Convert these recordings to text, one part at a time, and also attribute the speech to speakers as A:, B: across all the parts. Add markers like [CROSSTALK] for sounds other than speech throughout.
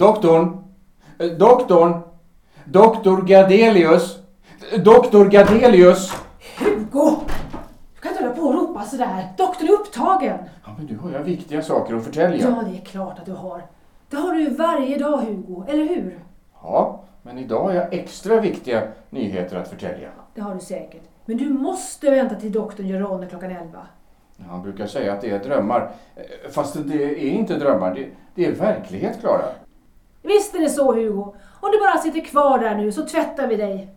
A: Doktorn! Eh, Doktorn! Doktor Gardelius! Doktor Gardelius!
B: Hugo! Du kan inte hålla på och ropa sådär. Doktorn är upptagen.
A: Ja, men du har ju viktiga saker att förtälja.
B: Ja, det är klart att du har. Det har du ju varje dag, Hugo. Eller hur?
A: Ja, men idag har jag extra viktiga nyheter att förtälja.
B: Det har du säkert. Men du måste vänta till doktorn gör ronden klockan 11.
A: Han brukar säga att det är drömmar. Eh, Fast det är inte drömmar, det, det är verklighet, Klara.
B: Visst är det så, Hugo. Om du bara sitter kvar där nu så tvättar vi dig.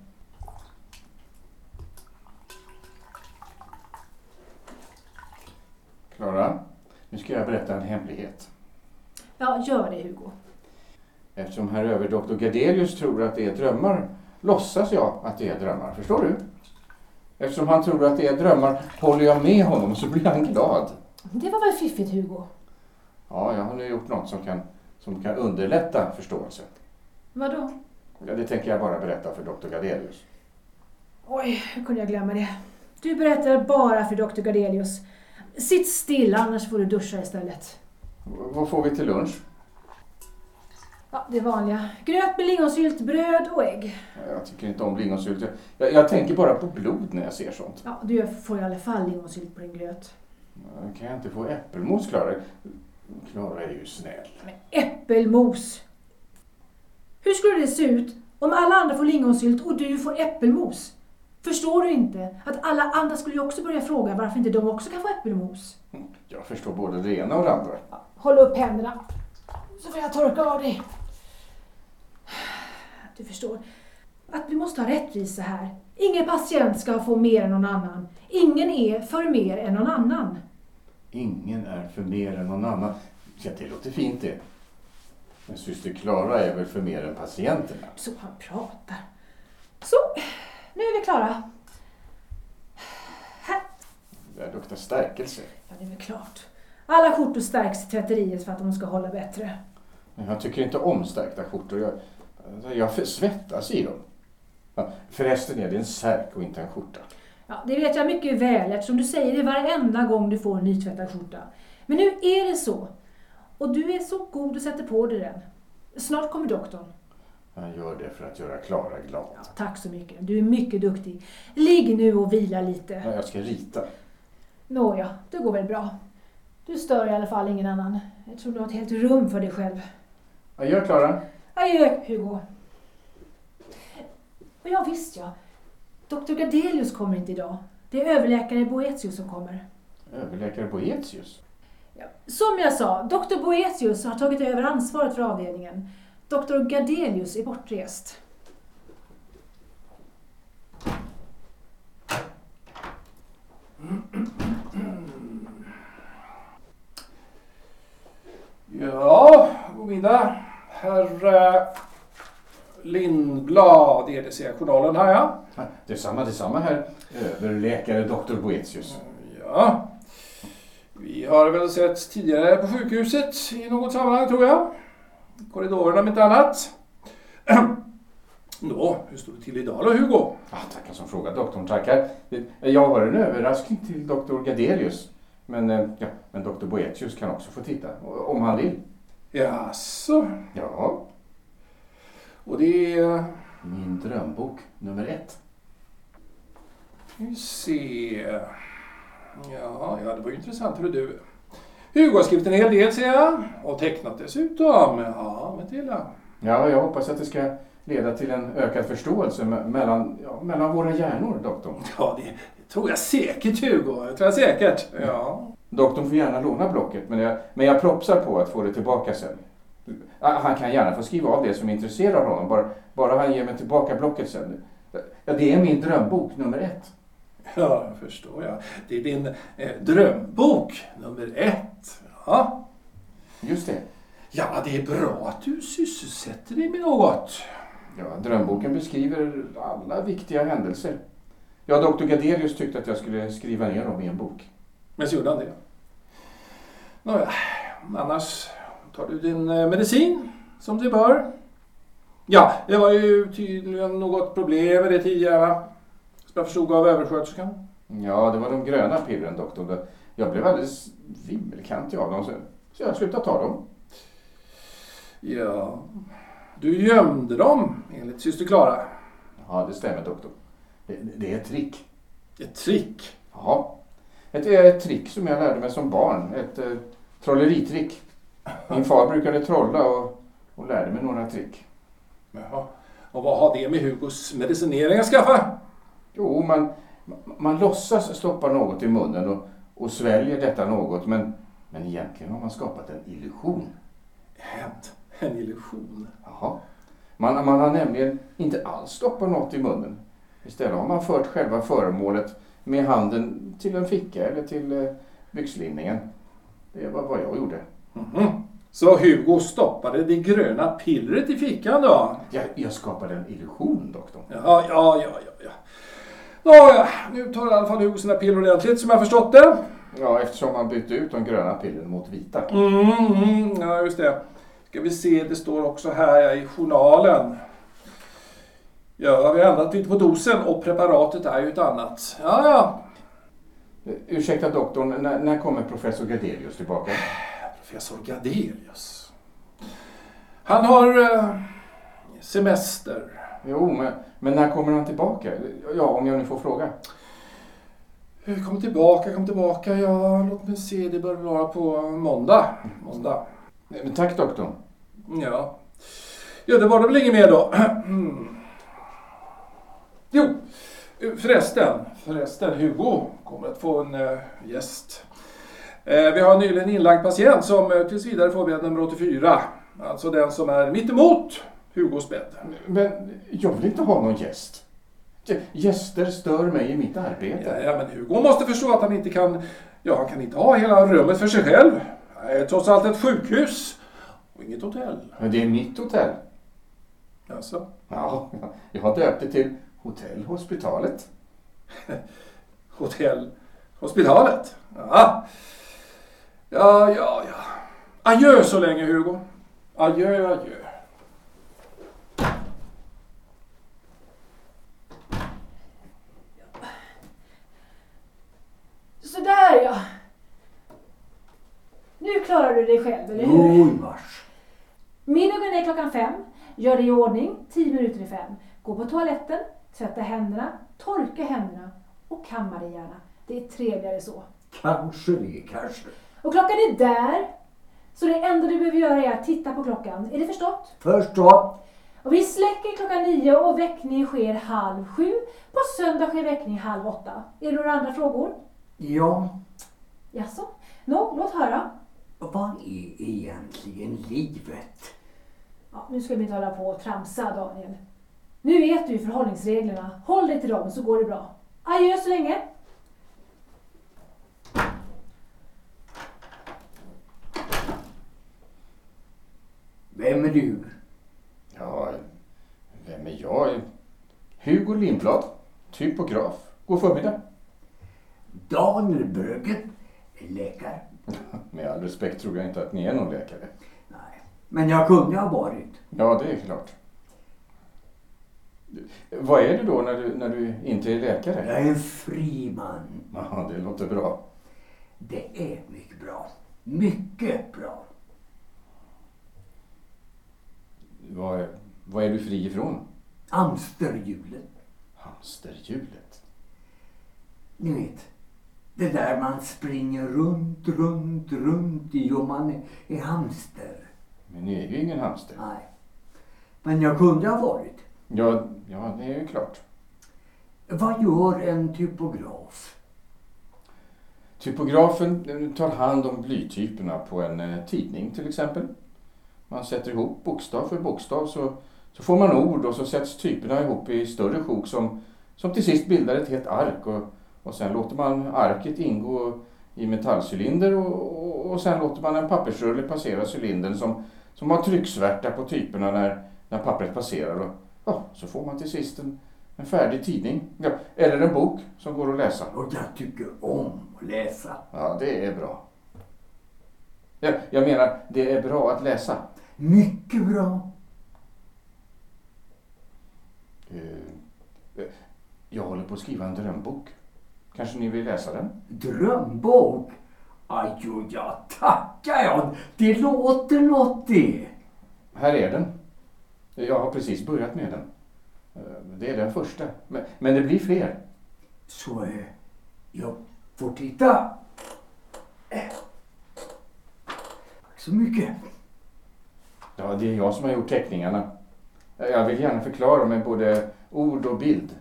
A: Klara, nu ska jag berätta en hemlighet.
B: Ja, gör det, Hugo.
A: Eftersom herr överdoktor Gardelius tror att det är drömmar låtsas jag att det är drömmar. Förstår du? Eftersom han tror att det är drömmar håller jag med honom så blir han glad.
B: Det var väl fiffigt, Hugo?
A: Ja, jag har nu gjort något som kan, som kan underlätta förståelsen.
B: Vadå?
A: Ja, det tänker jag bara berätta för doktor Gardelius.
B: Oj, hur kunde jag glömma det? Du berättar bara för doktor Gardelius. Sitt still, annars får du duscha istället.
A: V- Vad får vi till lunch?
B: Ja, det vanliga. Gröt med lingonsylt, bröd och ägg.
A: Jag tycker inte om lingonsylt. Jag, jag tänker bara på blod när jag ser sånt.
B: Ja, du får i alla fall lingonsylt på din gröt.
A: Kan jag inte få äppelmos, Klara? Klara är ju snäll.
B: Men äppelmos! Hur skulle det se ut om alla andra får lingonsylt och du får äppelmos? Förstår du inte att alla andra skulle ju också börja fråga varför inte de också kan få äppelmos?
A: Jag förstår både det ena och det andra.
B: Håll upp händerna så får jag torka av dig. Du förstår att vi måste ha rättvisa här. Ingen patient ska få mer än någon annan. Ingen är för mer än någon annan.
A: Ingen är för mer än någon annan. Ja, det låter fint det. Men syster Klara är väl för mer än patienterna?
B: Så han pratar. Så, nu är vi klara. Här.
A: Det luktar stärkelse.
B: Ja, det är väl klart. Alla skjortor stärks i tvätteriet för att de ska hålla bättre.
A: Men jag tycker inte om stärkta skjortor. Jag, jag svettas i dem. Förresten är det en särk och inte en skjorta.
B: Ja, det vet jag mycket väl eftersom du säger det varenda gång du får en nytvättad skjorta. Men nu är det så. Och du är så god och sätter på dig den. Snart kommer doktorn.
A: Jag gör det för att göra Klara glad.
B: Ja, tack så mycket. Du är mycket duktig. Ligg nu och vila lite.
A: Ja, jag ska rita.
B: Nåja, det går väl bra. Du stör i alla fall ingen annan. Jag tror du har ett helt rum för dig själv.
A: Adjö Klara.
B: Adjö, Hugo. Och ja, visst ja. Doktor Gardelius kommer inte idag. Det är överläkare Boetius som kommer.
A: Överläkare Boetius.
B: Ja. Som jag sa, doktor Boetius har tagit över ansvaret för avdelningen. Doktor Gardelius är bortrest.
C: Ja, god middag. Herr Lindblad, EDC-journalen här ja.
A: Detsamma, detsamma här. Överläkare doktor Boetius.
C: Ja. Vi har väl sett tidigare på sjukhuset i något sammanhang tror jag. Korridorerna om inte annat. [CLEARS THROAT] Nå, hur står det till idag då Hugo?
A: Ah, tackar som frågar doktorn, tackar. Jag har en överraskning till doktor Gardelius. Men, eh, ja, men doktor Boetius kan också få titta, om han vill.
C: Jaså,
A: Ja,
C: och det är...
A: min drömbok nummer ett.
C: Vi se. Ja, ja, det var ju intressant. Hur du. Hugo har skrivit en hel del ser jag. Och tecknat dessutom. Ja, men till ja.
A: Ja, jag hoppas att det ska leda till en ökad förståelse me- mellan, ja, mellan våra hjärnor, doktorn.
C: Ja, det, det tror jag säkert Hugo. Det tror jag säkert. Ja.
A: Doktorn får gärna låna blocket, men jag, men jag propsar på att få det tillbaka sen. Han kan gärna få skriva av det som intresserar honom, bara, bara han ger mig tillbaka blocket sen. Ja, det är min drömbok nummer ett.
C: Ja, jag förstår jag. Det är din eh, drömbok nummer ett. Ja.
A: Just det.
C: ja, det är bra att du sysselsätter dig med något.
A: Ja, drömboken beskriver alla viktiga händelser. Ja, doktor Gardelius tyckte att jag skulle skriva ner dem i en bok.
C: Men så gjorde han det. Nåja, annars tar du din eh, medicin som det bör. Ja, det var ju tydligen något problem med det tidigare va? Som jag förstod av översköterskan.
A: Ja, det var de gröna pillren, doktorn. Jag blev alldeles vimmelkantig av dem, så, så jag slutade ta dem.
C: Ja, du gömde dem enligt syster Klara.
A: Ja, det stämmer doktor. Det, det är ett trick.
C: Ett trick.
A: Ja, ett, ett trick som jag lärde mig som barn. Ett eh, trolleritrick. Min far brukade trolla och, och lärde mig några trick.
C: Jaha. Och vad har det med Hugos medicinering att skaffa?
A: Jo, man, man låtsas stoppa något i munnen och, och sväljer detta något men, men egentligen har man skapat en illusion.
C: Hänt. En illusion.
A: Jaha. Man, man har nämligen inte alls stoppat något i munnen. Istället har man fört själva föremålet med handen till en ficka eller till eh, byxlinningen. Det var vad jag gjorde.
C: Mhm. Så Hugo stoppade det gröna pillret i fickan då?
A: Jag, jag skapade en illusion, doktorn.
C: Ja, ja, ja, ja. ja. Nåja, nu tar i alla fall Hugo sina piller ordentligt som jag förstått det.
A: Ja, eftersom man bytte ut de gröna pillren mot vita.
C: Mm, mm, ja, just det. Ska vi se, det står också här i journalen. Ja, vi har ändrat lite på dosen och preparatet är ju ett annat. Ja, ja.
A: Ursäkta doktorn, när, när kommer professor Gardelius tillbaka?
C: Professor Gardelius. Han har eh, semester.
A: Jo, men, men när kommer han tillbaka? Ja, om jag nu får fråga.
C: Kom tillbaka, kom tillbaka. Ja, låt mig se. Det bör vara på måndag. Måndag.
A: Eh, Tack doktorn.
C: Ja. Ja, det var det väl inget mer då. [CLEARS THROAT] Jo, förresten. Förresten, Hugo kommer att få en gäst. Eh, vi har nyligen inlagd patient som äh, tills vidare får bädd nummer 84. Alltså den som är mittemot Hugos bädd.
A: Men jag vill inte ha någon gäst. Gäster stör mig i mitt arbete.
C: Ja, ja, men Hugo måste förstå att han inte kan... Ja, han kan inte ha hela rummet för sig själv. Det är trots allt ett sjukhus. Och inget hotell.
A: Men det är mitt hotell.
C: Alltså.
A: Ja, jag har döpt det till Hotell Hospitalet. [LAUGHS]
C: Hotell Hospitalet. Ja. Ja, ja, ja. Adjö så länge Hugo. Adjö, adjö.
B: Sådär ja. Nu klarar du dig själv, eller hur?
D: God marsch.
B: Middagen är klockan fem. Gör dig i ordning tio minuter i fem. Gå på toaletten, tvätta händerna, torka händerna och kamma dig gärna. Det är trevligare så.
D: Kanske det, kanske.
B: Och klockan är där. Så det enda du behöver göra är att titta på klockan. Är det förstått?
D: Förstått.
B: Och vi släcker klockan nio och väckning sker halv sju. På söndag sker väckning halv åtta. Är det några andra frågor?
D: Ja,
B: Jaså? Nå, låt höra.
D: vad är egentligen livet?
B: Ja, nu ska vi inte hålla på och tramsa, Daniel. Nu vet du förhållningsreglerna. Håll dig till dem så går det bra. Adjö så länge.
D: Vem är du?
A: Ja, vem är jag? Hugo Lindblad, typograf. God förmiddag.
D: Daniel Bröggen, läkare. [LAUGHS]
A: Med all respekt tror jag inte att ni är någon läkare.
D: Nej, men jag kunde ha varit.
A: Ja, det är klart. Vad är du då när du, när du inte är läkare?
D: Jag är en fri man.
A: Ja, det låter bra.
D: Det är mycket bra. Mycket bra.
A: Vad är, vad är du fri ifrån?
D: Amsterhjulet.
A: Hamsterhjulet.
D: Ni vet, det där man springer runt, runt, runt i och man är, är hamster.
A: Men ni är ju ingen hamster.
D: Nej. Men jag kunde ha varit.
A: Ja, ja, det är ju klart.
D: Vad gör en typograf?
A: Typografen tar hand om blytyperna på en eh, tidning till exempel. Man sätter ihop bokstav för bokstav så, så får man ord och så sätts typerna ihop i större sjok som, som till sist bildar ett helt ark. Och, och sen låter man arket ingå i metallcylinder och, och, och sen låter man en pappersrulle passera cylindern som, som har trycksvärta på typerna när, när pappret passerar. Och, ja, så får man till sist en, en färdig tidning. Ja, eller en bok som går att läsa.
D: Och jag tycker om att läsa.
A: Ja, det är bra. Jag, jag menar, det är bra att läsa.
D: Mycket bra.
A: Eh, Jag håller på att skriva en drömbok. Kanske ni vill läsa den?
D: Drömbok. Aj, jo, ja, tackar jag. Det låter något det.
A: Här är den. Jag har precis börjat med den. Eh, Det är den första. Men, men det blir fler.
D: Så eh, jag får titta. Tack så mycket.
A: Ja, det är jag som har gjort teckningarna. Jag vill gärna förklara med både ord och bild.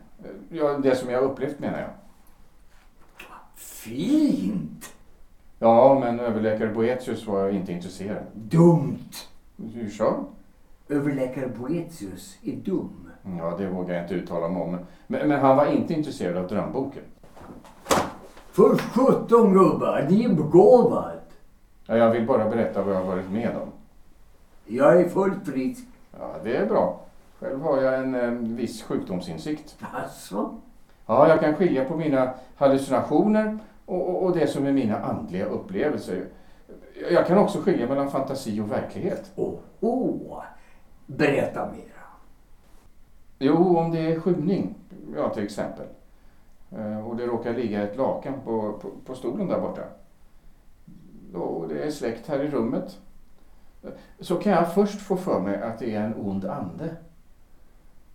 A: Ja, det som jag har upplevt menar jag.
D: Fint!
A: Ja, men överläkare Boetius var inte intresserad.
D: Dumt!
A: Hur så?
D: Överläkare Boetius är dum.
A: Ja, det vågar jag inte uttala mig om. Men, men han var inte intresserad av drömboken.
D: För sjutton gubbar, ni är begåvad.
A: Ja, jag vill bara berätta vad jag har varit med om.
D: Jag är fullt frisk.
A: Ja, det är bra. Själv har jag en eh, viss sjukdomsinsikt.
D: Alltså?
A: Ja, jag kan skilja på mina hallucinationer och, och, och det som är mina andliga upplevelser. Jag kan också skilja mellan fantasi och verklighet.
D: Åh, åh. Berätta mera.
A: Jo, om det är skymning, ja till exempel. Eh, Och det råkar ligga ett lakan på, på, på stolen där borta. Och det är släckt här i rummet. Så kan jag först få för mig att det är en ond ande.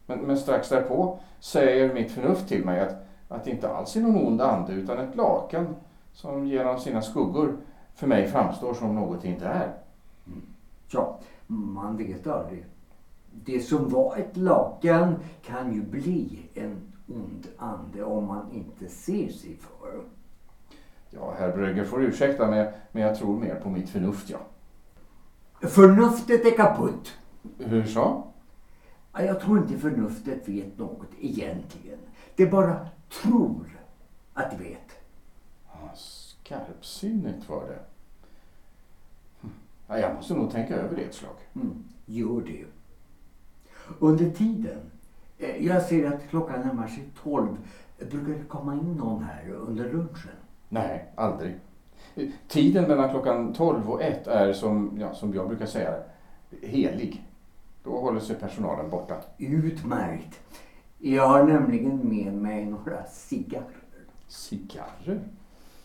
A: Men, men strax därpå säger mitt förnuft till mig att, att det inte alls är någon ond ande utan ett lakan som genom sina skuggor för mig framstår som något det inte är.
D: Ja, man vet aldrig. Det som var ett lakan kan ju bli en ond ande om man inte ser sig för.
A: Ja, herr Brögger får ursäkta mig, men jag tror mer på mitt förnuft, ja.
D: Förnuftet är kaputt.
A: Hur så?
D: Ja, Jag tror inte förnuftet vet något egentligen. Det bara tror att det vet.
A: Ja, Skarpsinnigt var det. Hm. Ja, jag måste nog tänka över det ett slag.
D: Mm, gör det. Under tiden, eh, jag ser att klockan närmar sig tolv. Brukar det komma in någon här under lunchen?
A: Nej, aldrig. Tiden mellan klockan 12 och 1 är som, ja, som jag brukar säga helig. Då håller sig personalen borta.
D: Utmärkt. Jag har nämligen med mig några cigarrer.
A: Cigarrer?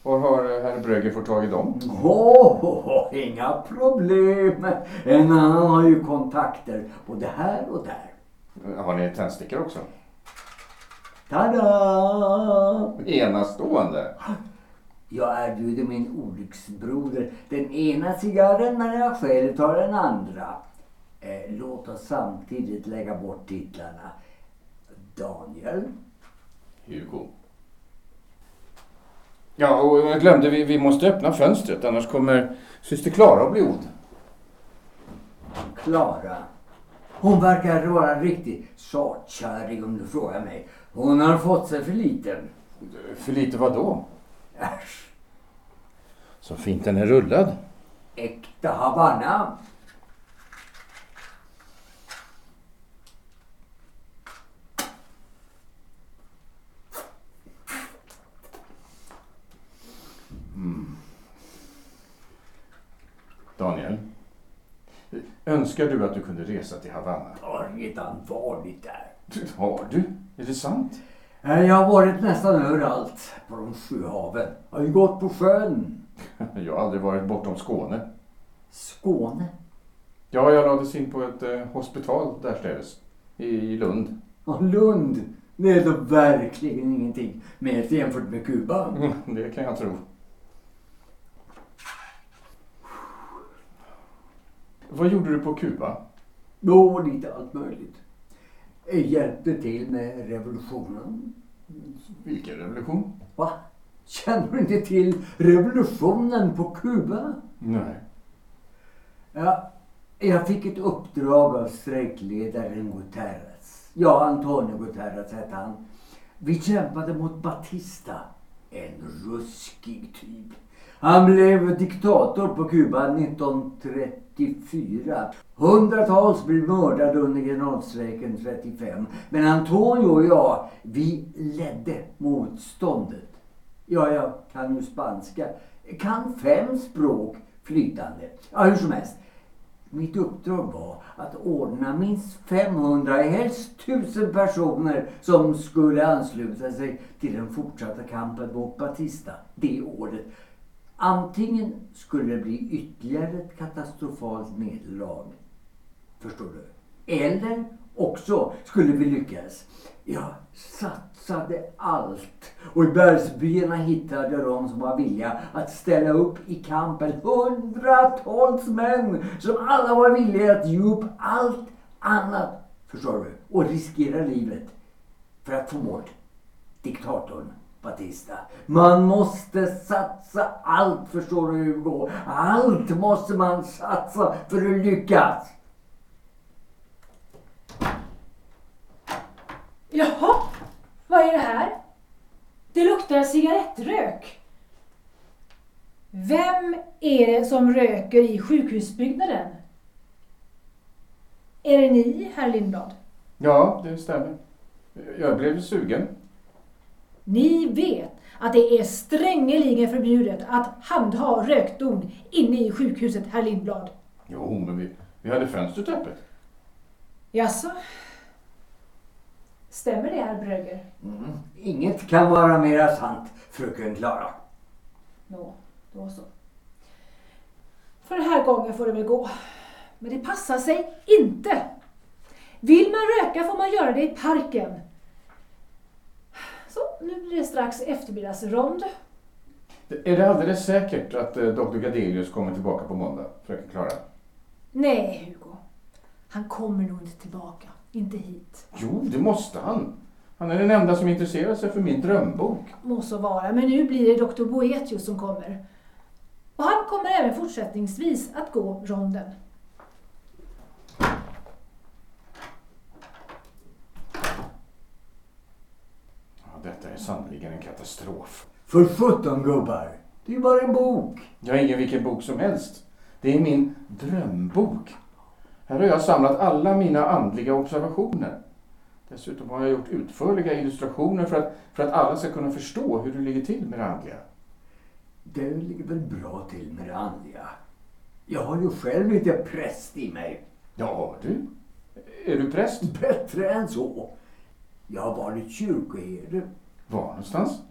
A: Var har herr Brögger fått tag i dem?
D: Åh, oh, inga problem. En annan har ju kontakter både här och där.
A: Har ni tändstickor också?
D: Tada!
A: Enastående!
D: Jag erbjuder min olycksbroder den ena cigarren men jag själv tar den andra. Eh, låt oss samtidigt lägga bort titlarna. Daniel.
A: Hugo. Ja, och jag glömde, vi, vi måste öppna fönstret annars kommer syster Klara att bli ond.
D: Klara. Hon verkar vara en riktig satkärring om du frågar mig. Hon har fått sig för liten.
A: För lite vad då?
D: Äsch.
A: Så fint den är rullad.
D: Äkta Havanna.
A: Daniel. Önskar du att du kunde resa till Havanna?
D: Jag har redan varit där.
A: Har du? Är det sant?
D: Eh, Jag har varit nästan överallt på de sju haven. Jag har ju gått på sjön. [LAUGHS]
A: Jag har aldrig varit bortom Skåne.
D: Skåne.
A: Ja, jag lades in på ett eh, hospital därstädes. I Lund.
D: Ja, Lund. Det är då verkligen ingenting med jämfört med Kuba.
A: Mm, det kan jag tro. Vad gjorde du på Kuba?
D: Jo, lite allt möjligt. Hjälpte till med revolutionen.
A: Vilken revolution?
D: Va? Känner du inte till revolutionen på Kuba?
A: Nej.
D: Ja, jag fick ett uppdrag av strejkledaren Guterres. Ja, Antonio Guterres hette han. Vi kämpade mot Batista. En ruskig typ. Han blev diktator på Kuba 1934. Hundratals blev mördade under generalstrejken 35. Men Antonio och jag, vi ledde motståndet. Ja, jag kan ju spanska. Kan fem språk flytande. Ja, hur som helst. Mitt uppdrag var att ordna minst 500, helst 1000 personer som skulle ansluta sig till den fortsatta kampen mot Batista det året. Antingen skulle det bli ytterligare ett katastrofalt nederlag. Förstår du? Eller också skulle vi lyckas. Jag satsade allt. Och i bergsbyarna hittade jag de som var villiga att ställa upp i kampen. Hundratals män som alla var villiga att ge upp allt annat. Förstår du? Och riskera livet för att få bort diktatorn Batista. Man måste satsa allt, förstår du Hugo. Allt måste man satsa för att lyckas.
B: Jaha, vad är det här? Det luktar cigarettrök. Vem är det som röker i sjukhusbyggnaden? Är det ni, herr Lindblad?
A: Ja, det stämmer. Jag blev sugen.
B: Ni vet att det är strängeligen förbjudet att handha rökdon inne i sjukhuset, herr Lindblad.
A: Jo, men vi, vi hade fönstret öppet.
B: Jaså? Stämmer det, herr Bröger?
D: Mm. Inget kan vara mera sant, fröken Klara.
B: Nå, då så. För den här gången får det väl gå. Men det passar sig inte. Vill man röka får man göra det i parken. Nu blir det strax eftermiddagsrond.
A: Är det alldeles säkert att eh, Dr. Gadelius kommer tillbaka på måndag, fröken Klara?
B: Nej, Hugo. Han kommer nog inte tillbaka. Inte hit.
A: Jo, det måste han. Han är den enda som intresserar sig för min drömbok.
B: Må så vara, men nu blir det Dr. Boetius som kommer. Och han kommer även fortsättningsvis att gå ronden.
A: Detta är sannerligen en katastrof.
D: För sjutton gubbar. Det är bara en bok.
A: Jag är ingen vilken bok som helst. Det är min drömbok. Här har jag samlat alla mina andliga observationer. Dessutom har jag gjort utförliga illustrationer för att, för att alla ska kunna förstå hur det ligger till med det andliga.
D: Det ligger väl bra till med det andliga. Jag har ju själv lite präst i mig.
A: Ja, du. Är du präst?
D: Bättre än så. Jag har varit kyrkoherde.
A: Var någonstans?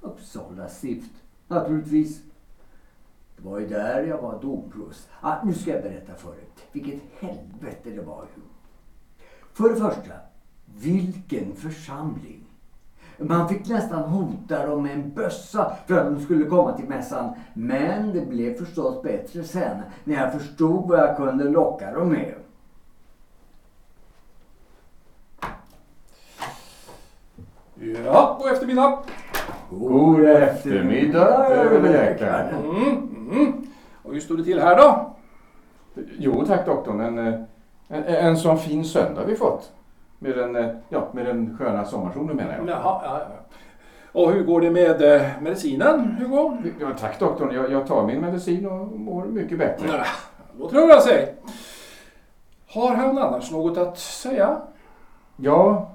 D: Uppsala stift, naturligtvis. Det var ju där jag var domprost. Ah, nu ska jag berätta för er. Vilket helvete det var. För det första, vilken församling. Man fick nästan hota dem med en bössa för att de skulle komma till mässan. Men det blev förstås bättre sen när jag förstod vad jag kunde locka dem med.
C: Ja, god eftermiddag.
A: God eftermiddag, överläkare.
C: Mm, mm. Och hur står det till här då?
A: Jo tack doktorn, en, eh, en, en sån fin söndag vi fått. Med den, eh, ja, med den sköna sommarsolen menar jag.
C: Jaha, ja, ja. Och hur går det med eh, medicinen, Hugo?
A: Ja, tack doktorn, jag, jag tar min medicin och mår mycket bättre.
C: Ja, låter höra sig. Har han annars något att säga?
A: Ja,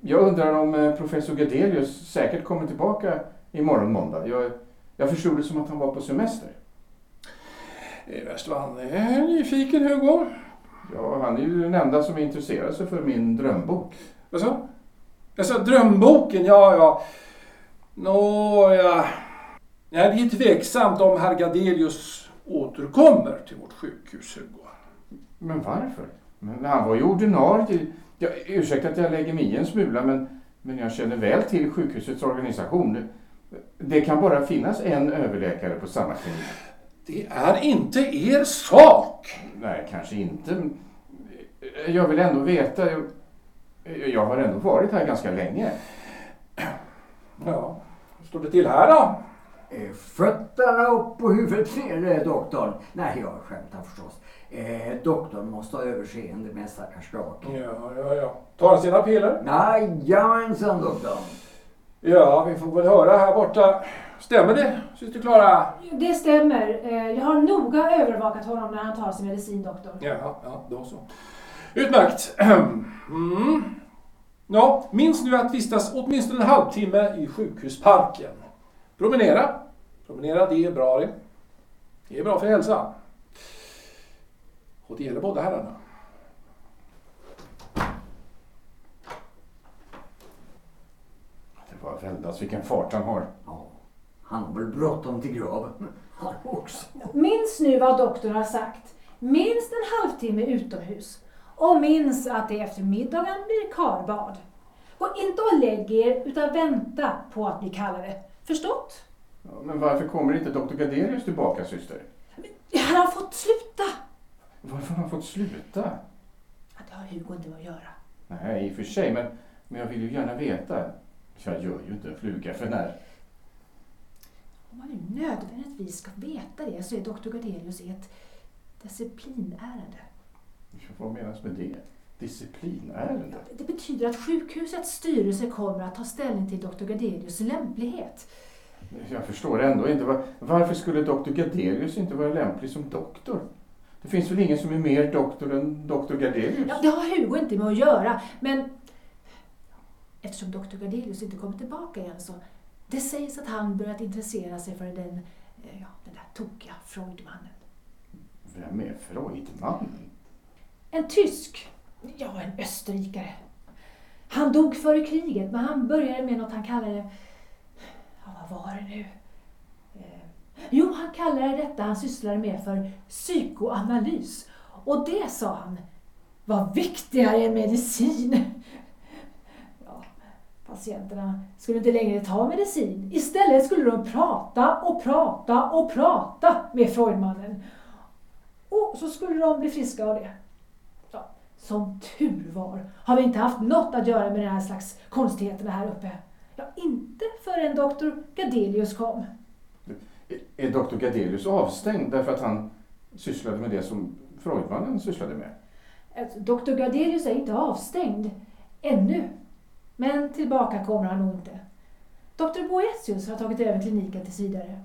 A: jag undrar om eh, professor Gadelius säkert kommer tillbaka imorgon måndag. Jag, jag förstod det som att han var på semester.
C: Är vad han är nyfiken, Hugo.
A: Ja, han är ju den enda som intresserar sig för min drömbok.
C: Vad så? Alltså, drömboken, ja, ja. Nåja. Ja, det är tveksamt om herr Gadelius återkommer till vårt sjukhus, Hugo.
A: Men varför? Men han var ju ordinarie. Ja, ursäkta att jag lägger mig i en smula, men, men jag känner väl till sjukhusets organisation. Det, kan bara finnas en överläkare på samma klinik.
C: Det är inte er sak.
A: Nej, kanske inte. Jag vill ändå veta. Jag, jag har ändå varit här ganska länge.
C: Ja, hur står det till här då?
D: Eh, Fötterna upp och huvudet ner, doktorn. Nej, jag skämtar förstås. Eh, doktorn måste ha överseende med stackars Drake.
C: Ja, ja, ja. Tar han sina piller?
D: Jajamensan, doktorn.
C: Ja, vi får väl höra här borta. Stämmer det, syster Klara?
B: Det stämmer. Eh, Jag har noga övervakat honom när han tar sin medicin, doktor.
C: Ja, ja, då så. Utmärkt. [CLEARS THROAT] Mm. Ja, minns nu att vistas åtminstone en halvtimme i sjukhusparken. Promenera. Promenera, det är bra det. Det är bra för hälsan. Och det gäller båda herrarna.
A: Det var väldigt vilken fart han har.
D: Ja, han har väl bråttom till graven. [LAUGHS] Han också.
B: Minns nu vad doktorn har sagt. minst en halvtimme utomhus. Och minns att det efter middagen blir karbad. Gå inte och lägg er utan vänta på att bli kallade. Förstått?
A: Ja, men varför kommer inte doktor Gardelius tillbaka syster?
B: Han har fått sluta!
A: Varför har han fått sluta?
B: Ja, Det har Hugo inte med att göra.
A: Nej, i och för sig, men, men jag vill ju gärna veta. Jag gör ju inte en fluga för när.
B: Om man nu nödvändigtvis ska veta det så är doktor Gardelius i ett disciplinärende.
A: Vad menas med det? Disciplinärende?
B: Det betyder att sjukhusets styrelse kommer att ta ställning till doktor Gardelius lämplighet.
A: Jag förstår ändå inte. var- Varför skulle doktor Gardelius inte vara lämplig som doktor? Det finns väl ingen som är mer doktor än doktor Gardelius?
B: Ja, det har Hugo inte med att göra, men eftersom doktor Gardelius inte kommer tillbaka igen så det sägs att han börjat intressera sig för den, eh, ja, den där tokiga Freudmannen.
A: Vem är Freudmannen?
B: En tysk, ja en österrikare. Han dog före kriget men han började med något han kallade, ja vad var det nu? Eh, jo, han kallade detta han sysslade med för psykoanalys. Och det sa han var viktigare än medicin. Ja, patienterna skulle inte längre ta medicin. Istället skulle de prata och prata och prata med Freudmannen. Och så skulle de bli friska av det. Som tur var har vi inte haft något att göra med den här slags konstigheterna här uppe. Ja, inte förrän doktor Gardelius kom.
A: Är- doktor Gardelius avstängd därför att han sysslade med det som Freudmannen sysslade med?
B: Doktor Gardelius är inte avstängd. Ännu. Men tillbaka kommer han nog inte. Doktor Boetius har tagit över kliniken tills vidare.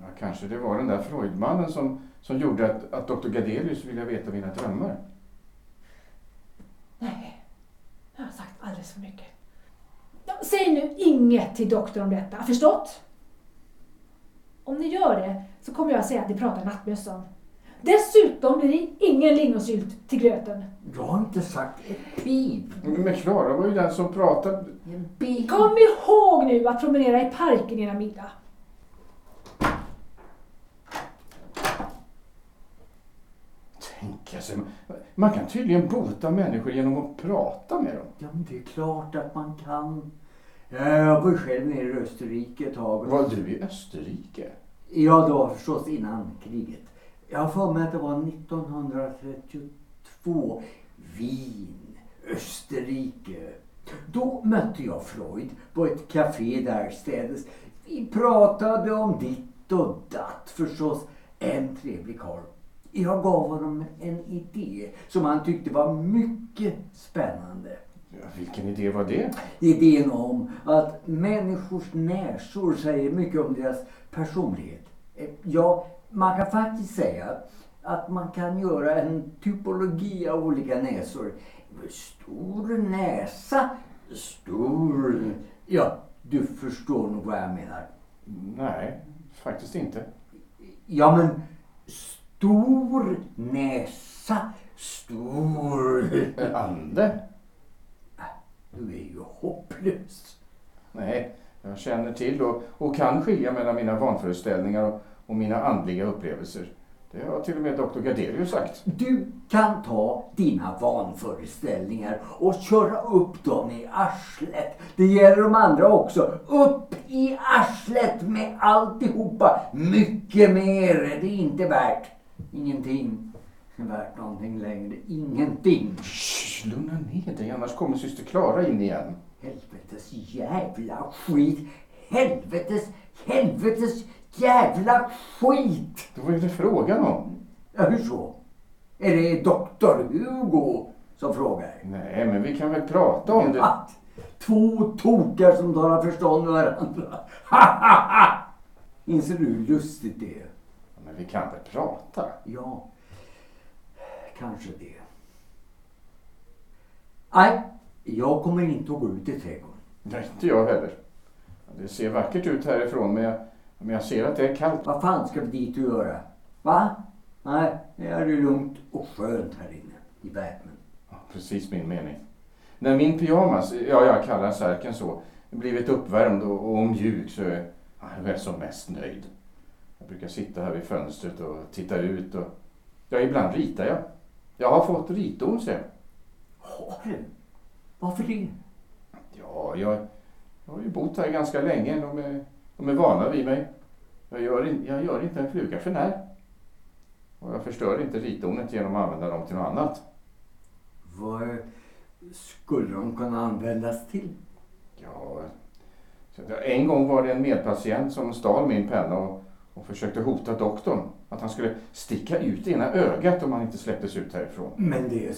A: Ja, kanske det var den där Freudmannen som, som gjorde att, att doktor Gardelius ville veta mina drömmar.
B: Nej, jag har sagt alldeles för mycket. Ja, säg nu inget till doktorn om detta, förstått? Om ni gör det så kommer jag säga att ni pratar nattmössan. Dessutom blir det ingen lingonsylt till gröten.
D: Jag har inte sagt ett pip.
A: Men Klara var ju den som pratade.
D: Pip.
B: Kom ihåg nu att promenera i parken innan middag.
A: Tänka sig, man kan tydligen bota människor genom att prata med dem.
D: Ja, men det är klart att man kan. Ja, Jag var själv nere i Österrike ett tag.
A: Var du i Österrike?
D: Ja, då förstås innan kriget. Jag har för mig att det var 1932. Wien, Österrike. Då mötte jag Freud på ett café därstädes. Vi pratade om ditt och datt förstås. En trevlig karl. Jag gav honom en idé som han tyckte var mycket spännande.
A: Ja, vilken idé var det?
D: Idén om att människors näsor säger mycket om deras personlighet. Eh, Ja, man kan faktiskt säga att man kan göra en typologi av olika näsor. Stor näsa, stor... Ja, du förstår nog vad jag menar.
A: Nej, faktiskt inte.
D: Ja, men stor näsa, stor... [LAUGHS]
A: Ande?
D: Du är ju hopplös.
A: Nej, jag känner till och, och kan skilja mellan mina vanföreställningar och, och mina andliga upplevelser. Det har till och med doktor Gardelius sagt.
D: Du kan ta dina vanföreställningar och köra upp dem i arslet. Det gäller de andra också. Upp i arslet med alltihopa. Mycket mer är det inte värt. Ingenting är värt någonting längre. Ingenting.
A: Shh, lugna ner dig annars kommer syster Klara in igen.
D: Helvetes jävla skit. Helvetes, helvetes jävla skit.
A: Vad är det frågan om?
D: Ja, hur så? Är det doktor Hugo som frågar?
A: Nej, men vi kan väl prata om det.
D: Att två tokar som talar förstånd med varandra. [LAUGHS] Ha, ha, ha! Inser du hur lustigt det är?
A: Men vi kan väl prata?
D: Ja, kanske det. Nej, jag kommer inte att gå ut i trädgården.
A: Nej, inte jag heller. Det ser vackert ut härifrån men jag, men jag ser att det är kallt.
D: Vad fan ska vi dit och göra? Va? Nej, det är det lugnt och skönt här inne i värmen.
A: Ja, Precis min mening. När min pyjamas, ja jag kallar särken så, blivit uppvärmd och, och mjuk så är ja, jag är som mest nöjd. Brukar sitta här vid fönstret och titta ut och Ja, ibland ritar jag. Jag har fått ritorn, ser jag.
D: Har du? Varför det?
A: Ja, jag, jag har ju bott här ganska länge. De är, de är vana vid mig. Jag gör, in, jag gör inte en fluga för när. Och jag förstör inte ritornet genom att använda dem till något annat.
D: Vad skulle de kunna användas till?
A: Ja, en gång var det en medpatient som stal min penna och, och försökte hota doktorn. Att han skulle sticka ut ena ögat om han inte släpptes ut härifrån.
D: Men det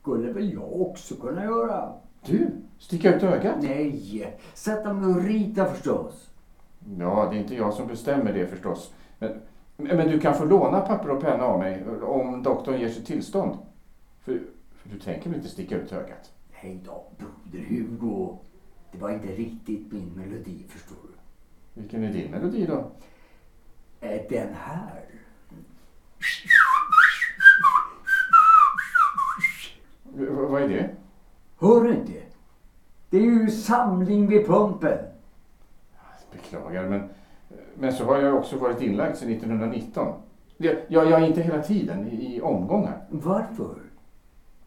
D: skulle väl jag också kunna göra?
A: Du, sticka ut ögat?
D: Nej, sätta mig och rita förstås.
A: Ja, det är inte jag som bestämmer det förstås. Men, men du kan få låna papper och penna av mig om doktorn ger sitt tillstånd. För, för du tänker väl inte sticka ut ögat?
D: Hej då, broder Hugo. Det var inte riktigt min melodi, förstår du.
A: Vilken är din melodi då?
D: Är den här?
A: Vad är det?
D: Hör du inte? Det är ju samling vid pumpen.
A: Beklagar, men, men så har jag också varit inlagd sedan 1919. Det- Jag, jag är inte hela tiden i, i omgångar.
D: Varför?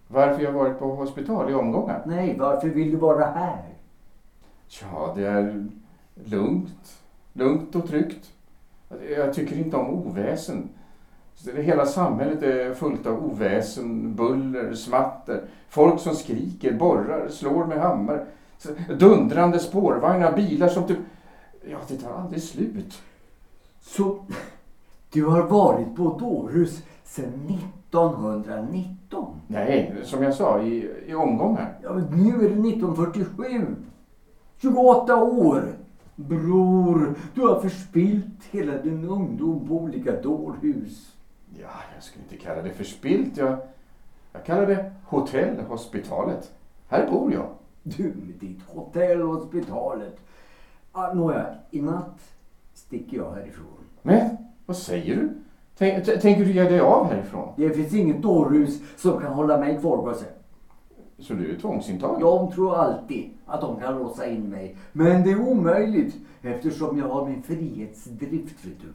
A: Varför jag varit på hospital i omgångar?
D: Nej, varför vill du vara här?
A: Ja, det är lugnt. Lugnt och tryggt. Jag tycker inte om oväsen. Hela samhället är fullt av oväsen, buller, smatter. Folk som skriker, borrar, slår med hammare. Dundrande spårvagnar, bilar som typ... Ja, det tar aldrig slut.
D: Så du har varit på Dårhus sedan 1919?
A: Nej, som jag sa, i, i omgångar.
D: Ja, nu är det 1947. 28 år. Bror, du har förspilt hela din ungdom på olika dårhus.
A: Ja, jag skulle inte kalla det förspilt. Jag, jag kallar det hotellhospitalet. Här bor jag.
D: Du med ditt hotell och hospitalet. Ah, nåja, i natt sticker jag härifrån.
A: Men, vad säger du? Tänk, tänker du ge dig av härifrån?
D: Det finns inget dårhus som kan hålla mig kvar, gosse.
A: Så du är tvångsintagen?
D: De tror alltid att de kan låsa in mig. Men det är omöjligt eftersom jag har min frihetsdrift, vet du.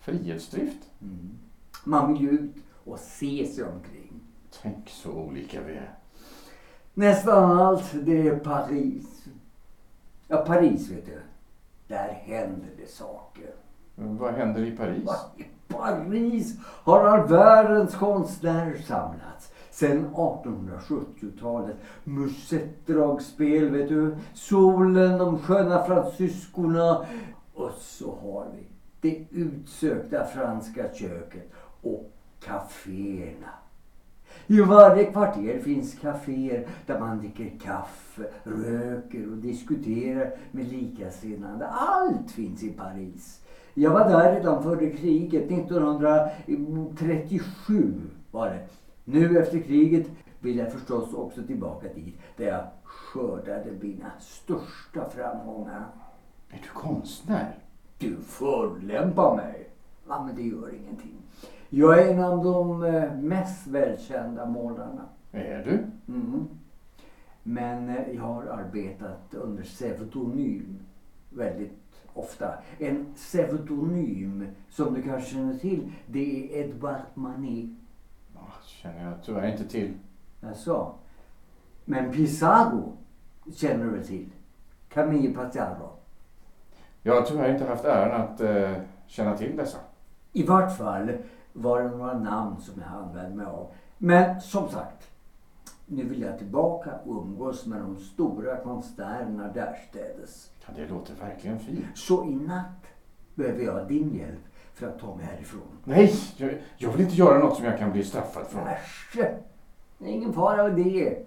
A: Frihetsdrift?
D: Man vill ju ut och se sig omkring.
A: Tänk så olika vi är.
D: Nästan allt, det är Paris. Ja, Paris vet du. Där händer det saker.
A: Men Vad händer i Paris?
D: Va? I Paris har all världens konstnärer samlats. Sen 1870-talet. Musettdragspel, vet du. Solen, de sköna fransyskorna. Och så har vi det utsökta franska köket och kaféerna. I varje kvarter finns kaféer där man dricker kaffe, röker och diskuterar med likasinnade. Allt finns i Paris. Jag var där redan före kriget, 1937 var det. Nu efter kriget vill jag förstås också tillbaka dit där jag skördade mina största framgångar.
A: Är du konstnär?
D: Du förolämpar mig. Ja, men det gör ingenting. Jag är en av de eh, mest välkända målarna.
A: Är du?
D: Mm. Men eh, jag har arbetat under pseudonym väldigt ofta. En pseudonym som du kanske känner till, det är Edouard Manet.
A: Känner jag tyvärr inte till.
D: Alltså. Men Pissarro känner du till? Camille Pissarro.
A: Jag har tyvärr inte haft äran att eh, känna till dessa.
D: I vart fall var det några namn som jag använde mig av. Men som sagt, nu vill jag tillbaka och umgås med de stora konstnärerna därstädes.
A: Ja, det låter verkligen fint.
D: Så i natt behöver jag din hjälp för att ta mig härifrån.
A: Nej, jag, jag vill inte göra något som jag kan bli straffad för.
D: Äsch! Det är ingen fara med det.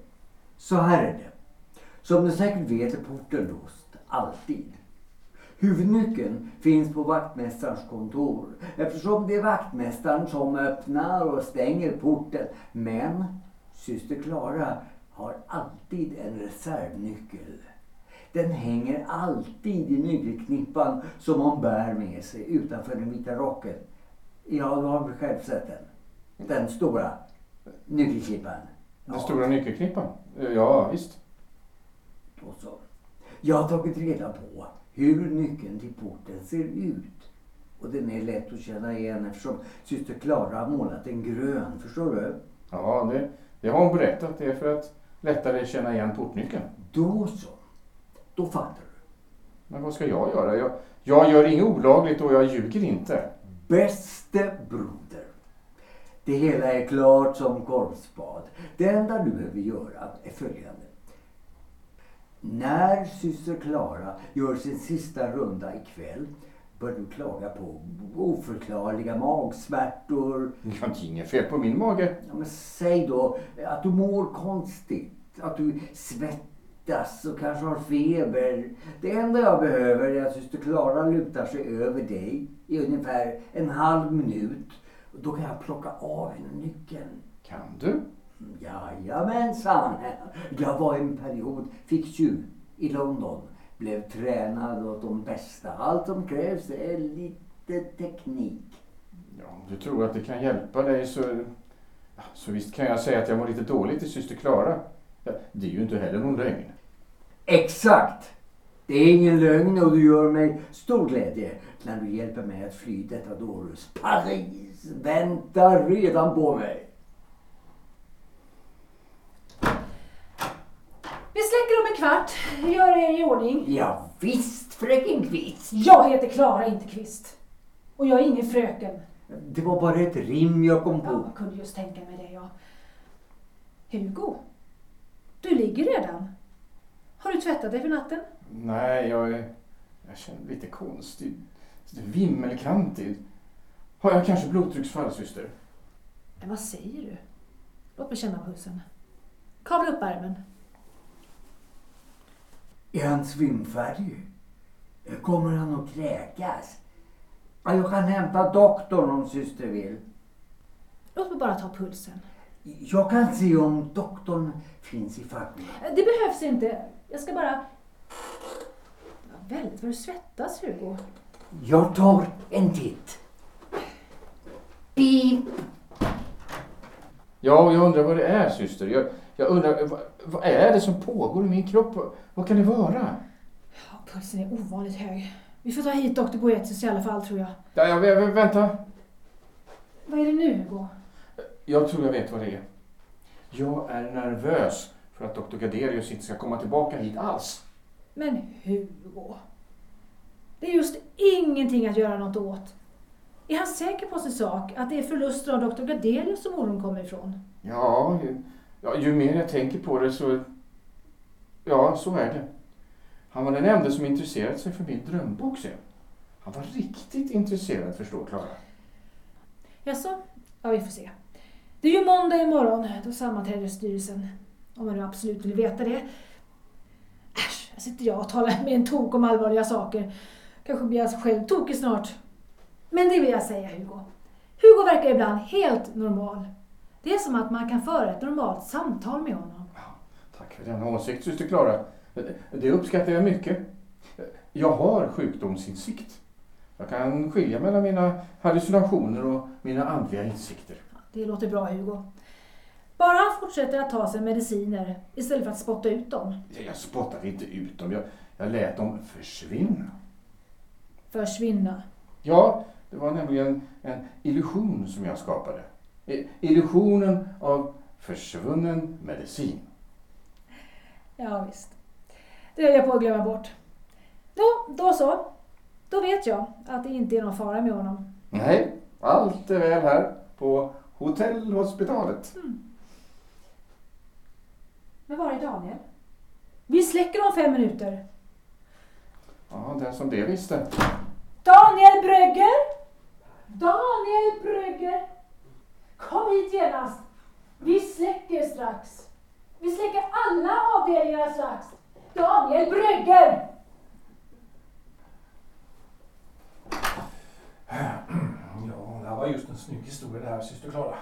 D: Så här är det. Som du säkert vet är porten låst. Alltid. Huvudnyckeln finns på vaktmästarens kontor eftersom det är vaktmästaren som öppnar och stänger porten. Men syster Klara har alltid en reservnyckel. Den hänger alltid i nyckelknippan som hon bär med sig utanför den vita rocken. Ja, du har väl själv sett den? Den stora nyckelknippan.
A: Den stora nyckelknippan? Ja, visst.
D: Då så. Jag har tagit reda på hur nyckeln till porten ser ut. Och Och den är lätt att känna igen eftersom syster Klara har målat den grön. Förstår du?
A: Ja, det, det har hon berättat. Det är för att lättare känna igen portnyckeln.
D: Då så. Då fattar du.
A: Men vad ska jag göra? Jag, jag gör inget olagligt och jag ljuger inte.
D: Bäste broder. Det hela är klart som korvspad. Det enda du behöver göra är följande. När syster Klara gör sin sista runda ikväll bör du klaga på oförklarliga magsmärtor.
A: Jag har inget fel på min mage.
D: Ja, men säg då att du mår konstigt, att du svettas och kanske har feber. Det enda jag behöver är att syster Klara lutar sig över dig i ungefär en halv minut. Då kan jag plocka av henne nyckeln.
A: Kan du?
D: Jajamensan. Jag var en period ficktjuv i London. Blev tränad åt de bästa. Allt som krävs är lite teknik.
A: Ja, om du tror att det kan hjälpa dig så... Så visst kan jag säga att jag mår lite dåligt i syster Klara. Det är ju inte heller någon lögn.
D: Exakt! Det är ingen lögn och du gör mig stor glädje när du hjälper mig att fly detta dårhus. Paris väntar redan på mig.
B: Vi släcker om en kvart. Gör er i ordning.
D: Ja, visst fröken Kvist.
B: Jag heter Klara, inte Kvist. Och jag är ingen fröken.
D: Det var bara ett rim jag kom
B: Ja,
D: på.
B: jag kunde just tänka mig det, ja. Hugo, du ligger redan. Har du tvättat dig för natten?
A: Nej, jag, är- jag känner mig lite konstig. Lite Vimmelkantig. Har jag kanske blodtrycksfall, syster?
B: Men vad säger du? Låt mig känna pulsen. Kavla upp ärmen.
D: Är han svimfärdig? Kommer han att kräkas? Ja, Jag kan hämta doktorn om syster vill.
B: Låt mig bara ta pulsen.
D: Jag kan se om doktorn finns i facken.
B: Det behövs inte. Jag ska bara... Ja, väldigt vad du svettas, Hugo.
D: Jag tar en titt. Pip!
A: Ja, och jag undrar vad det är, syster. Jag, jag undrar, vad, vad är det som pågår i min kropp? Vad, vad kan det vara?
B: Ja, pulsen är ovanligt hög. Vi får ta hit doktor Boetius i alla fall, tror jag.
A: Ja, jag, vä- vä- vänta.
B: Vad är det nu, Hugo?
A: Jag tror jag vet vad det är. Jag är nervös för att doktor Gardelius inte ska komma tillbaka hit alls.
B: Men Hugo. Det är just ingenting att göra något åt. Är han säker på sin sak? Att det är förluster av doktor Gardelius som oron kommer ifrån?
A: Ja, ju, ja, ju mer jag tänker på det så... Ja, så är det. Han var den enda som intresserat sig för min drömbok sen. Han var riktigt intresserad, förstår Klara.
B: Jaså? Ja, vi får se. Det är ju måndag imorgon. Då sammanträder styrelsen. Om man nu absolut vill veta det. Äsch, här sitter jag och talar med en tok om allvarliga saker. Kanske blir jag själv tokig snart. Men det vill jag säga Hugo. Hugo verkar ibland helt normal. Det är som att man kan föra ett normalt samtal med honom.
A: Tack för denna åsikt, syster Klara. Det uppskattar jag mycket. Jag har sjukdomsinsikt. Jag kan skilja mellan mina hallucinationer och mina andliga insikter.
B: Det låter bra Hugo. Bara han fortsätter att ta sina mediciner istället för att spotta ut dem.
A: Jag spottade inte ut dem, jag, jag lät dem försvinna.
B: Försvinna.
A: Ja, det var nämligen en illusion som jag skapade. Illusionen av försvunnen medicin.
B: Ja, visst. Det höll jag på att glömma bort. Då, då så. Då vet jag att det inte är någon fara med honom.
A: Nej, allt är väl här på hotellhospitalet.
B: Men var är Daniel? Vi släcker om fem minuter.
A: Ja, den som det visste.
B: Daniel Brögger! Daniel Brögger! Kom hit genast. Vi släcker strax. Vi släcker alla avdelningar strax. Daniel Brögger!
C: Ja, det här var just en snygg historia det här, syster Klara.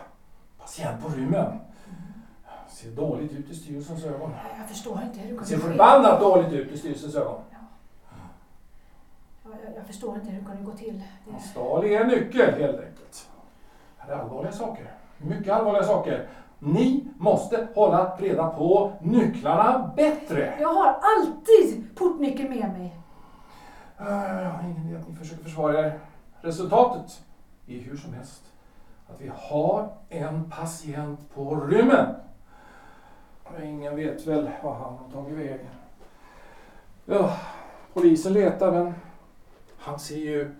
C: Patient på rymmen. Ser dåligt ut i styrelsens ögon.
B: Jag förstår inte hur det
C: Ser
B: kunde ske.
C: förbannat dåligt ut i styrelsens ögon.
B: Ja, jag, jag förstår inte hur det kunde gå till. Det...
C: Han stal er nyckel helt enkelt. Det här är allvarliga saker. Mycket allvarliga saker. Ni måste hålla reda på nycklarna bättre.
B: Jag har alltid portnyckeln med mig.
C: Uh, ingen idé att ni försöker försvara er. resultatet är hur som helst att vi har en patient på rymmen. Ingen vet väl vad han har tagit vägen. Ja, polisen letar men han ser ju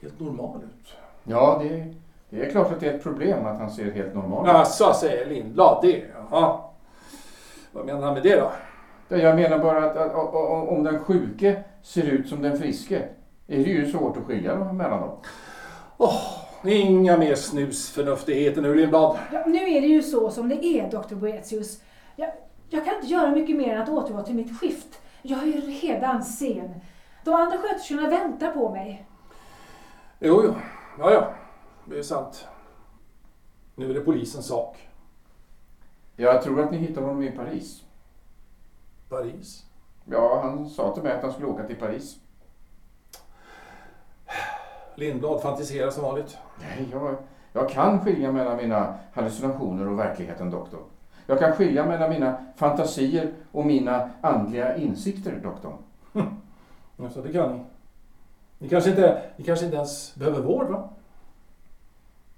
C: helt normal ut.
A: Ja, det, det är klart att det är ett problem att han ser helt normal ut.
C: Jaså, säger Lindblad det. Jaha. Vad menar han med det då?
A: Ja, Jag menar bara att, att, att- om den sjuke ser ut som den friske är det ju svårt att skilja dem mellan dem.
C: Åh, inga mer snusförnuftigheter nu Lindblad.
B: Ja, nu är det ju så som det är, Dr. Boetius. Jag, jag kan inte göra mycket mer än att återgå till mitt skift. Jag är ju redan sen. De andra sköterskorna väntar på mig.
C: Jo, jo. Ja, ja. Det är sant. Nu är det polisens sak.
A: Jag tror att ni hittar honom i Paris.
C: Paris.
A: Ja, han sa till mig att han skulle åka till Paris.
C: Lindblad fantiserar som vanligt.
A: Nej, jag, jag kan skilja mellan mina hallucinationer och verkligheten, doktor. Jag kan skilja mellan mina fantasier och mina andliga insikter, doktor.
C: Ja, så det kan ni. Ni kanske inte, ni kanske inte ens behöver vård, va?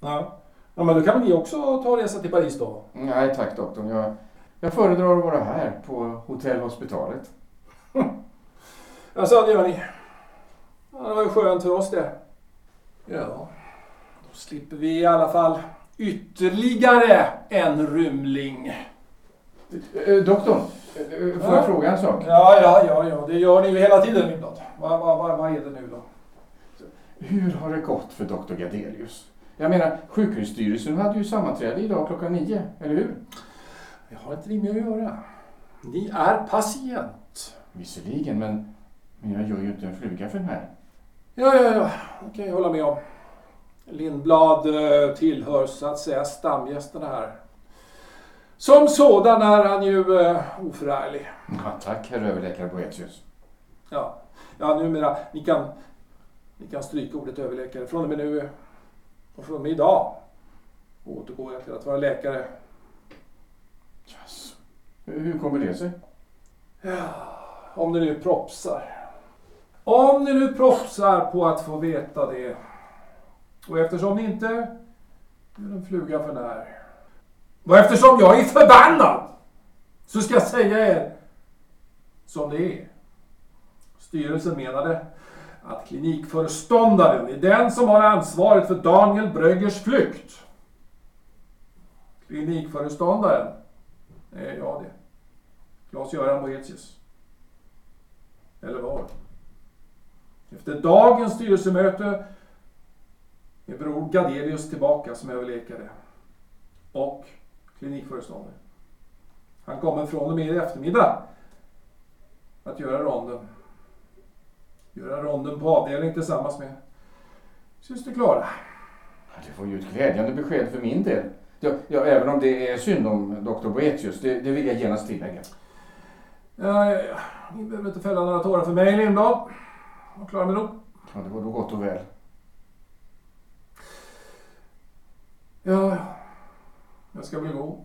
C: Ja. ja, men då kan ni också ta och resa till Paris då?
A: Nej tack, doktorn. Jag, jag föredrar att vara här på hotellhospitalet. [LAUGHS]
C: Ja, så det gör ni. Ja, det var ju skönt för oss det. Ja, då slipper vi i alla fall ytterligare en rymling.
A: Eh, doktorn, eh, får
C: Ja.
A: jag fråga en sak?
C: Ja, ja, ja, ja, det gör ni ju hela tiden Lindblad. Vad, vad, vad, vad är det nu då?
A: Hur har det gått för doktor Gadelius? Jag menar, sjukhusstyrelsen hade ju sammanträde idag klockan nio, eller hur?
C: Jag har inte det med att göra. Ni är patient.
A: Visserligen, men, men jag gör ju inte en fluga för den här.
C: Ja, ja, ja, det kan jag hålla med om. Lindblad eh, tillhör så att säga stamgästerna här. Som sådan är han ju eh, oförarglig.
A: Ja, tack, herr överläkare Boetius.
C: Ja, ja numera, ni kan, ni kan stryka ordet överläkare. Från och med nu och från och med idag återgår jag till att vara läkare.
A: Yes. Hur kommer det sig?
C: Ja, om ni nu propsar. Om ni nu propsar på att få veta det. Och eftersom ni inte är en fluga för när. Och eftersom jag är förbannad. Så ska jag säga er som det är. Styrelsen menade att klinikföreståndaren är den som har ansvaret för Daniel Bröggers flykt. Klinikföreståndaren är jag det. Claes-Göran Boetius. Eller var. Efter dagens styrelsemöte är bror Gadelius tillbaka som överläkare och klinikföreståndare. Han kommer från och med i eftermiddag att göra ronden. Göra ronden på avdelning tillsammans med syster Klara.
A: Det var ju ett glädjande besked för min del. Ja, ja, även om det är synd om doktor Boetius, det, det vill jag genast tillägga.
C: Ja, ja, ja. Ni behöver inte fälla några tårar för mig Lindblad. Jag klarar mig nog.
A: Ja, det var då gott och väl.
C: Ja, ja. Jag ska väl gå.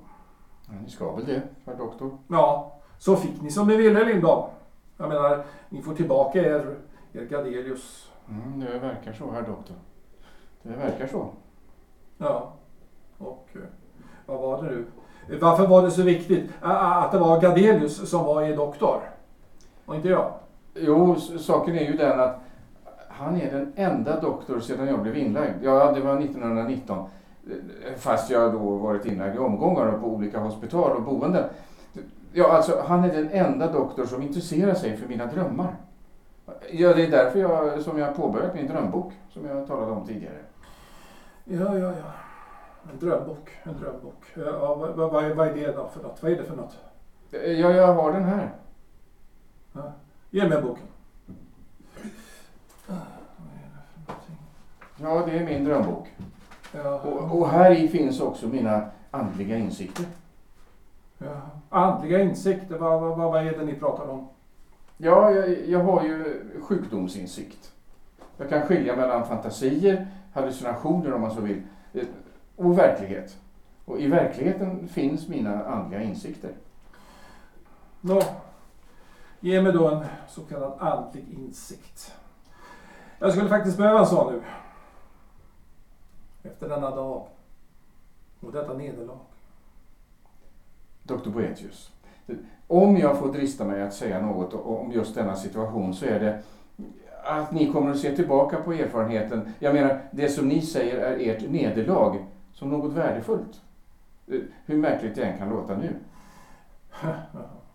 A: Ja, ni ska väl det, herr doktor?
C: Ja, så fick ni som ni ville Lindahl. Jag menar, ni får tillbaka er, er Gadelius.
A: Mm, det verkar så, herr doktor. Det verkar så.
C: Ja, och eh, vad var det nu? Varför var det så viktigt att det var Gadelius som var er doktor? Och inte jag?
A: Jo, saken är ju den att han är den enda doktor sedan jag blev inlagd. Ja, det var 1919. Fast jag då varit inlagd i omgångar på olika hospital och boenden. Ja, alltså han är den enda doktor som intresserar sig för mina drömmar. Ja, det är därför jag, som jag påbörjat min drömbok, som jag talade om tidigare.
C: Ja, ja, ja. En drömbok, en drömbok. Ja, vad, vad, vad är- det då för något? Vad är det för något?
A: Ja, jag har den här.
C: Ja. Ge mig boken.
A: Ja, det är min drömbok. Och, och här i finns också mina andliga insikter.
C: ja. Andliga insikter, vad, vad, vad är det ni pratar om?
A: Ja, jag, jag har ju sjukdomsinsikt. Jag kan skilja mellan fantasier, hallucinationer om man så vill, eh, och verklighet. Och i verkligheten finns mina andliga insikter.
C: Nå, ge mig då en så kallad andlig insikt. Jag skulle faktiskt behöva en sån nu. Efter denna dag och detta nederlag.
A: Doktor Boetius, om jag får drista mig att säga något om just denna situation så är det att ni kommer att se tillbaka på erfarenheten, jag menar det som ni säger är ert nederlag, som något värdefullt. Hur märkligt det än kan låta nu. [LAUGHS]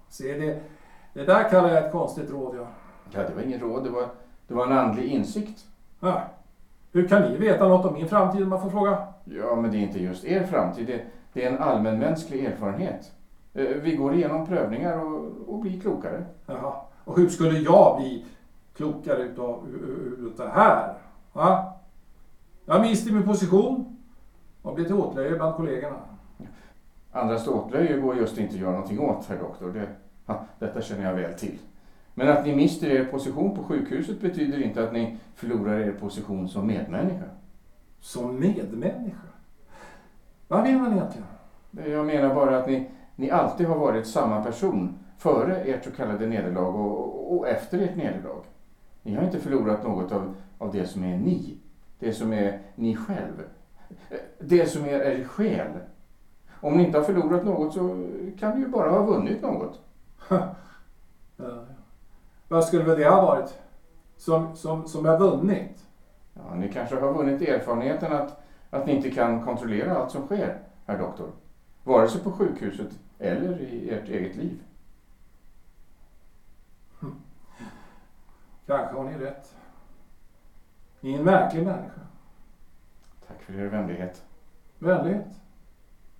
C: Se, det, det där kallar jag ett konstigt råd, ja.
A: Ja, det var ingen råd, det var, det var en andlig insikt.
C: ja. Hur kan ni veta något om min framtid om man får fråga?
A: Ja, men det är inte just er framtid, det, det är en allmänmänsklig erfarenhet. Eh, Vi går igenom prövningar och, och blir klokare.
C: Jaha. Och hur skulle jag bli klokare utav, utav det här? Va? Jag miste min position och blev till åtlöje bland kollegorna.
A: Andras åtlöje går just inte att göra någonting åt, herr doktor. Det, ja, detta känner jag väl till. Men att ni mister er position på sjukhuset betyder inte att ni förlorar er position som medmänniska.
C: Som medmänniska. Vad menar ni egentligen?
A: Jag menar bara att ni, ni alltid har varit samma person före ert så kallade nederlag och, och efter ert nederlag. Ni har inte förlorat något av, av det som är ni. Det som är ni själv. Det som är er själ. Om ni inte har förlorat något så kan ni ju bara ha vunnit något. [LAUGHS]
C: Ja. Vad skulle väl det ha varit? Som, som, som jag vunnit?
A: Ja, ni kanske har vunnit erfarenheten att, att ni inte kan kontrollera allt som sker, herr doktor. Vare sig på sjukhuset eller i ert eget liv.
C: Kanske har ni rätt. Ni är en märklig människa.
A: Tack för er vänlighet.
C: Vänlighet.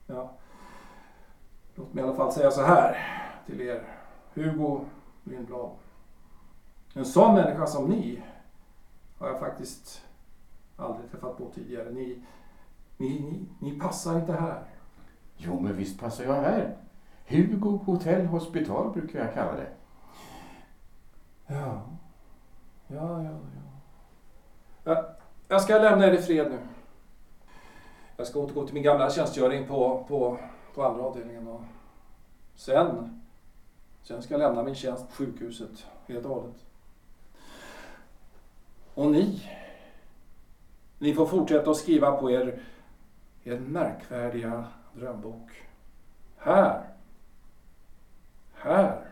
C: Ja. Låt mig i alla fall säga så här till er. Hugo Lindblad. En sån människa som ni har jag faktiskt aldrig träffat på tidigare. Ni, ni, ni, ni passar inte här.
A: Jo, men visst passar jag här. Hugo Hotell Hospital brukar jag kalla det.
C: Ja. Ja, ja, ja. Jag, jag ska lämna er i fred nu. Jag ska återgå till min gamla tjänstgöring på, på, på andra avdelningen. Och sen, sen ska jag lämna min tjänst på sjukhuset helt och hållet. Och ni, ni får fortsätta att skriva på er, er märkvärdiga drömbok. Här, här,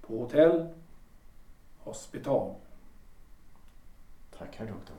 C: på hotell Hospital.
A: Tack, herr doktor.